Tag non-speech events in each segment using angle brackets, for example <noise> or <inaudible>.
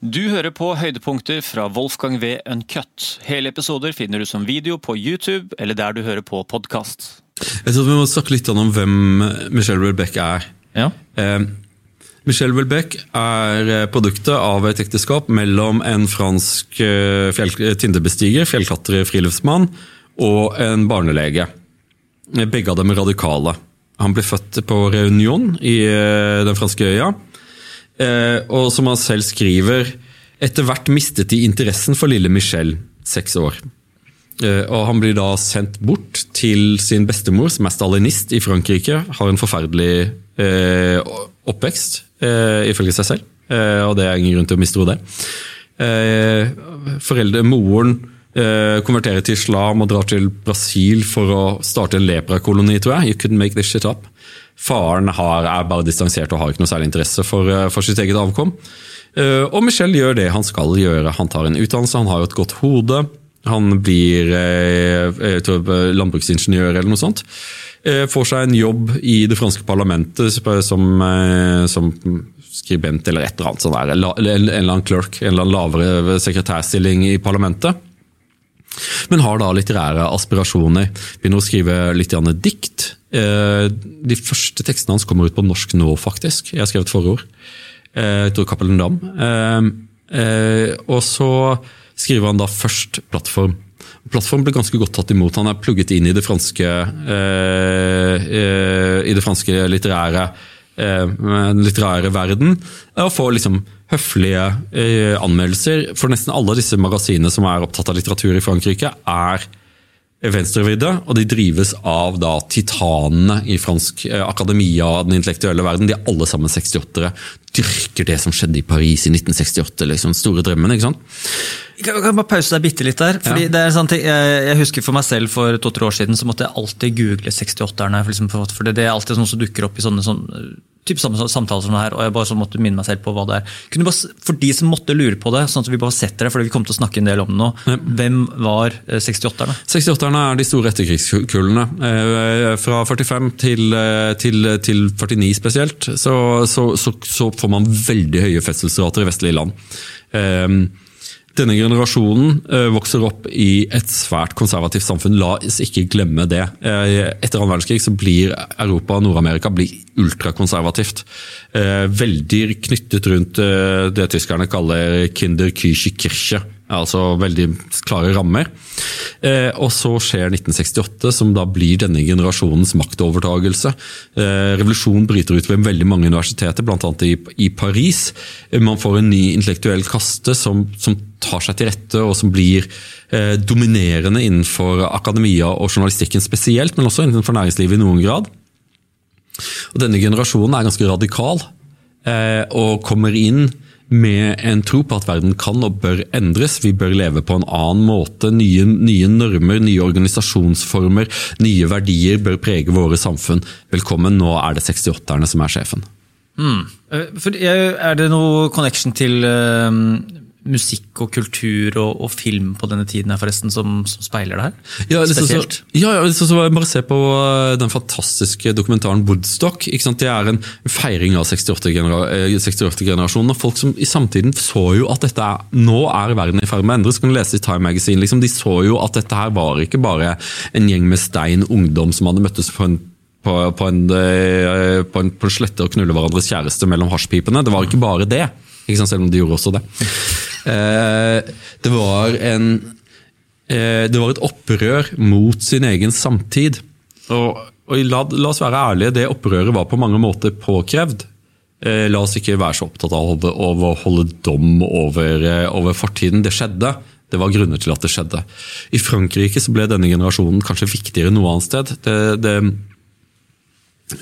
Du hører på høydepunkter fra Wolfgang V. Uncut. Hele episoder finner du som video på YouTube eller der du hører på podkast. Jeg tror vi må snakke litt om hvem Michelle Welbeck er. Ja. Eh, Michelle Welbeck er eh, produktet av et ekteskap mellom en fransk eh, fjell, tinderbestiger, fjellklatrer, friluftsmann, og en barnelege. Begge av dem er radikale. Han ble født på Reunion i eh, den franske øya. Eh, og som han selv skriver, etter hvert mistet de interessen for lille Michelle, seks år. Eh, og Han blir da sendt bort til sin bestemor, som er stalinist i Frankrike. Har en forferdelig eh, oppvekst, eh, ifølge seg selv. Eh, og det er ingen grunn til å mistro det. Eh, foreldre, Moren konverterer til islam og drar til Brasil for å starte en leprakoloni, tror jeg. You couldn't make this shit up. Faren har, er bare distansert og har ikke noe særlig interesse for, eh, for sitt eget avkom. Eh, Og Michel gjør det han skal gjøre. Han tar en utdannelse, han har et godt hode. Han blir eh, tror, landbruksingeniør eller noe sånt. Får seg en jobb i det franske parlamentet som, som skribent eller et eller annet sånt. Der. En eller annen clerk, en eller annen lavere sekretærstilling i parlamentet. Men har da litterære aspirasjoner. Begynner å skrive litt dikt. Eh, De første tekstene hans kommer ut på norsk nå, faktisk. Jeg har skrevet forord. Eh, Jeg tror Cappelen Dam. Eh, Og så skriver han da først plattform. Plattform ble ganske godt tatt imot. Han er plugget inn i det franske, i det franske litterære, den litterære verden, og får liksom høflige anmeldelser. For nesten alle disse magasinene som er opptatt av litteratur i Frankrike, er venstrevridde, og de drives av da titanene i fransk eh, akademia og den intellektuelle verden. De er alle sammen 68-ere. Dyrker det som skjedde i Paris i 1968, liksom. Store drømmen, ikke sant? Jeg kan, kan bare pause deg bitte litt der. fordi det er sånn jeg, jeg husker For meg selv for to-tre år siden så måtte jeg alltid google 68-erne. For, liksom, for, for det, det er alltid noe som dukker opp i sånne, sånne typ samme samtaler som det her. og jeg bare så måtte minne meg selv på hva det er. Kunne bare, For de som måtte lure på det, sånn at vi bare setter det, fordi vi kommer til å snakke en del om det nå. Hvem var eh, 68-erne? 68-erne er de store etterkrigskullene. Eh, Fra 45 til, eh, til, til 49 spesielt, så, så, så, så får man veldig høye fødselsrater i vestlige land. Denne generasjonen eh, vokser opp i et svært konservativt samfunn. La oss ikke glemme det. Eh, Etter annen verdenskrig så blir Europa og Nord-Amerika ultrakonservativt. Eh, Veldig knyttet rundt det tyskerne kaller Kinderkirche Kirche. Altså veldig klare rammer. Eh, og så skjer 1968, som da blir denne generasjonens maktovertagelse. Eh, revolusjonen bryter ut ved veldig mange universiteter, bl.a. I, i Paris. Eh, man får en ny intellektuell kaste som, som tar seg til rette, og som blir eh, dominerende innenfor akademia og journalistikken spesielt, men også innenfor næringslivet i noen grad. Og denne generasjonen er ganske radikal, eh, og kommer inn med en tro på at verden kan og bør endres. Vi bør leve på en annen måte. Nye, nye normer, nye organisasjonsformer, nye verdier bør prege våre samfunn. Velkommen, nå er det 68-erne som er sjefen. Mm. Er det noe connection til eh, musikk og kultur og, og film på denne tiden her forresten, som, som speiler det her? Ja, liksom så, Spesielt. ja, ja, liksom så bare se på uh, den fantastiske dokumentaren Woodstock. Ikke sant? Det er en feiring av 68-generasjonen. 68 og folk som i samtiden så jo at dette er, nå er verden i ferd med å. Så kan du lese i Time Magazine. Liksom, de så jo at dette her var ikke bare en gjeng med stein ungdom som hadde møttes på en på, på, en, eh, på, en, på en slette og knulle hverandres kjæreste mellom hasjpipene. Det var ikke bare det? Selv om de gjorde også det. Eh, det var en eh, det var et opprør mot sin egen samtid. Og, og la, la oss være ærlige, det opprøret var på mange måter påkrevd. Eh, la oss ikke være så opptatt av å holde, dom over, eh, over fortiden. Det skjedde. Det var grunner til at det skjedde. I Frankrike ble denne generasjonen kanskje viktigere enn noe annet sted. Det, det,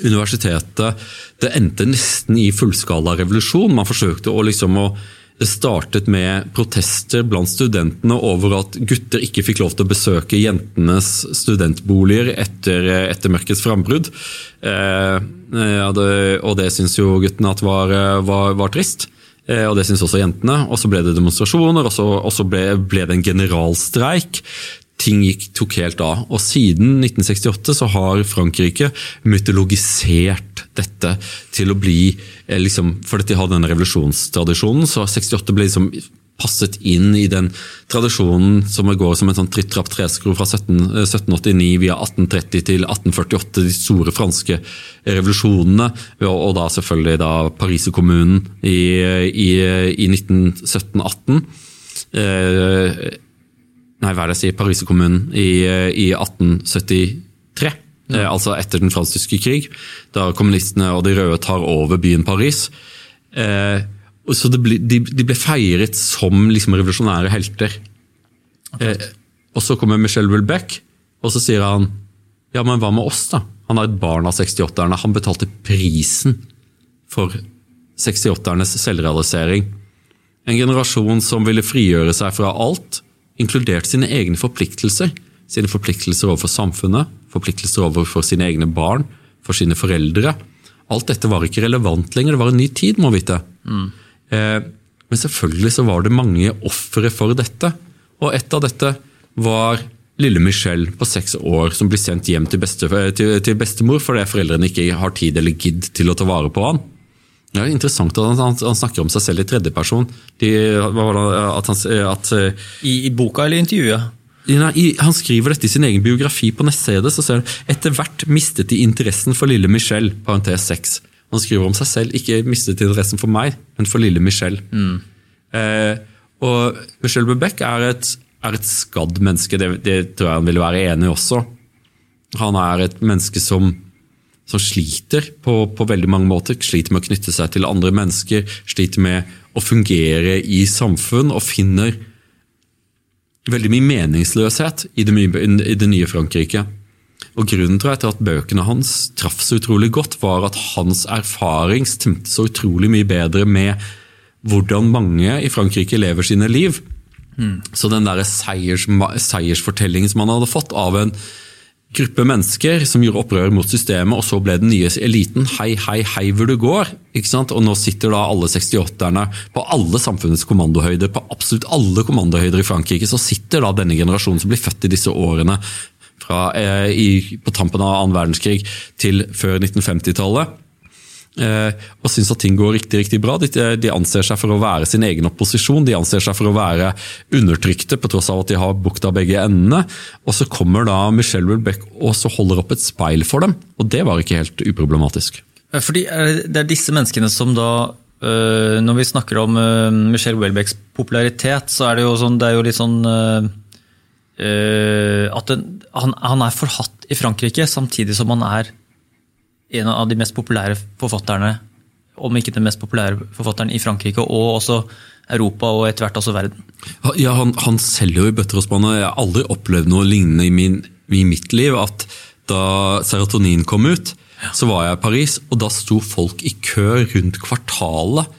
universitetet det endte nesten i fullskala revolusjon. Man forsøkte å liksom å det startet med protester blant studentene over at gutter ikke fikk lov til å besøke jentenes studentboliger etter, etter mørkets frambrudd. Eh, ja, det, og det syns jo guttene at var, var, var trist. Eh, og det syns også jentene. Og så ble det demonstrasjoner, og så ble, ble det en generalstreik. Ting gikk, tok helt av. Og siden 1968 så har Frankrike mytologisert dette til å bli eh, liksom, Fordi de har denne revolusjonstradisjonen, så 68 ble liksom passet inn i den tradisjonen som går som en sånn tripp-trapp-treskro fra 17, 1789 eh, via 1830 til 1848, de store franske revolusjonene, og da selvfølgelig da Pariserkommunen i, i, i 1917-18. Eh, nei, hva er det jeg sier? Pariserkommunen i, i 1873. Ja. Eh, altså etter den fransk-tyske krig, da kommunistene og de røde tar over byen Paris. Eh, så ble, de, de, ble feiret som liksom revolusjonære helter. Okay. Eh, og så kommer Michel Wilbeck, og så sier han ja, men hva med oss, da? Han er et barn av 68-erne. Han betalte prisen for 68-ernes selvrealisering. En generasjon som ville frigjøre seg fra alt, inkludert sine egne forpliktelser. Sine forpliktelser overfor samfunnet, forpliktelser overfor sine egne barn, for sine foreldre. Alt dette var ikke relevant lenger, det var en ny tid, må vite. Mm. Eh, men selvfølgelig så var det mange ofre for dette. Og et av dette var lille Michelle på seks år som blir sendt hjem til, beste, til, til bestemor fordi foreldrene ikke har tid eller gidd til å ta vare på han. Er interessant at han, han snakker om seg selv i tredjeperson. At han, at, I, I, boka eller intervjuet? Nei, han skriver dette i sin egen biografi på nettstedet. så ser han, Etter hvert mistet de interessen for lille Michelle. parentes 6. Han skriver om seg selv, ikke mistet interessen for meg, men for lille Michelle. Mm. Eh, og Michelle Bebeck er et, er et skadd menneske, det, det, tror jeg han ville være enig i også. Han er et menneske som, som sliter på, på, veldig mange måter. Sliter med å knytte seg til andre mennesker, sliter med å fungere i samfunn og finner veldig mye meningsløshet i det, i det nye Frankrike. Og Grunnen tror jeg til at bøkene hans traff så utrolig godt, var at hans erfaring stemte så utrolig mye bedre med hvordan mange i Frankrike lever sine liv. Mm. Så den der seiers, seiersfortellingen som han hadde fått av en gruppe mennesker som gjorde opprør mot systemet, og så ble den nye eliten hei, hei, hei hvor du går. ikke sant? Og nå sitter da alle 68-erne på alle samfunnets kommandohøyder, på absolutt alle kommandohøyder i Frankrike, så sitter da denne generasjonen som blir født i disse årene, fra, eh, i, på tampen av annen verdenskrig til før 1950-tallet. Eh, og syns at ting går riktig riktig bra. De, de, anser seg for å være sin egen opposisjon. De anser seg for å være undertrykte, på tross av at de har bukta begge endene. Og så kommer da Michelle Welbeck og så holder opp et speil for dem. Og det var ikke helt uproblematisk. Fordi Det er disse menneskene som da Når vi snakker om Michelle Welbecks popularitet, så er det jo, sånn, det er jo litt sånn Eh, at den, han, han, er forhatt i Frankrike, samtidig som han er en av de mest populære forfatterne, om ikke den mest populære forfatteren i Frankrike, og også Europa og etter hvert også verden. Ja, Han, han selger jo i bøtter og spann. Jeg har aldri opplevd noe lignende i, min, i mitt liv. at Da serotonin kom ut, så var jeg i Paris, og da sto folk i kø rundt kvartalet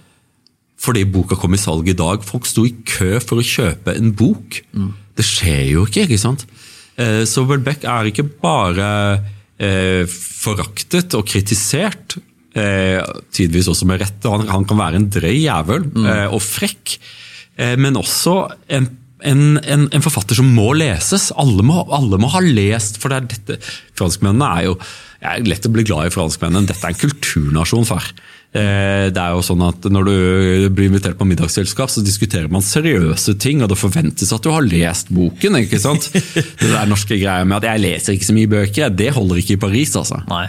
fordi boka kom i salg i dag. Folk sto i kø for å kjøpe en bok. Mm. Det skjer jo ikke, ikke sant? Eh, så Welbeck er ikke bare eh, foraktet og kritisert, eh, tidvis også med rette. Han, han kan være en drøy jævel mm. og frekk, men også en, en, en, en, forfatter som må leses. Alle må, alle må ha lest, for det er dette Franskmennene er jo jeg er lett å bli glad i franskmennene. Dette er en kulturnasjon, far. Eh, det er jo sånn at Når du blir invitert på middagsselskap, så diskuterer man seriøse ting, og det forventes at du har lest boken. ikke sant? <laughs> Det der norske greia med at 'jeg leser ikke så mye bøker', det holder ikke i Paris. altså. Nei.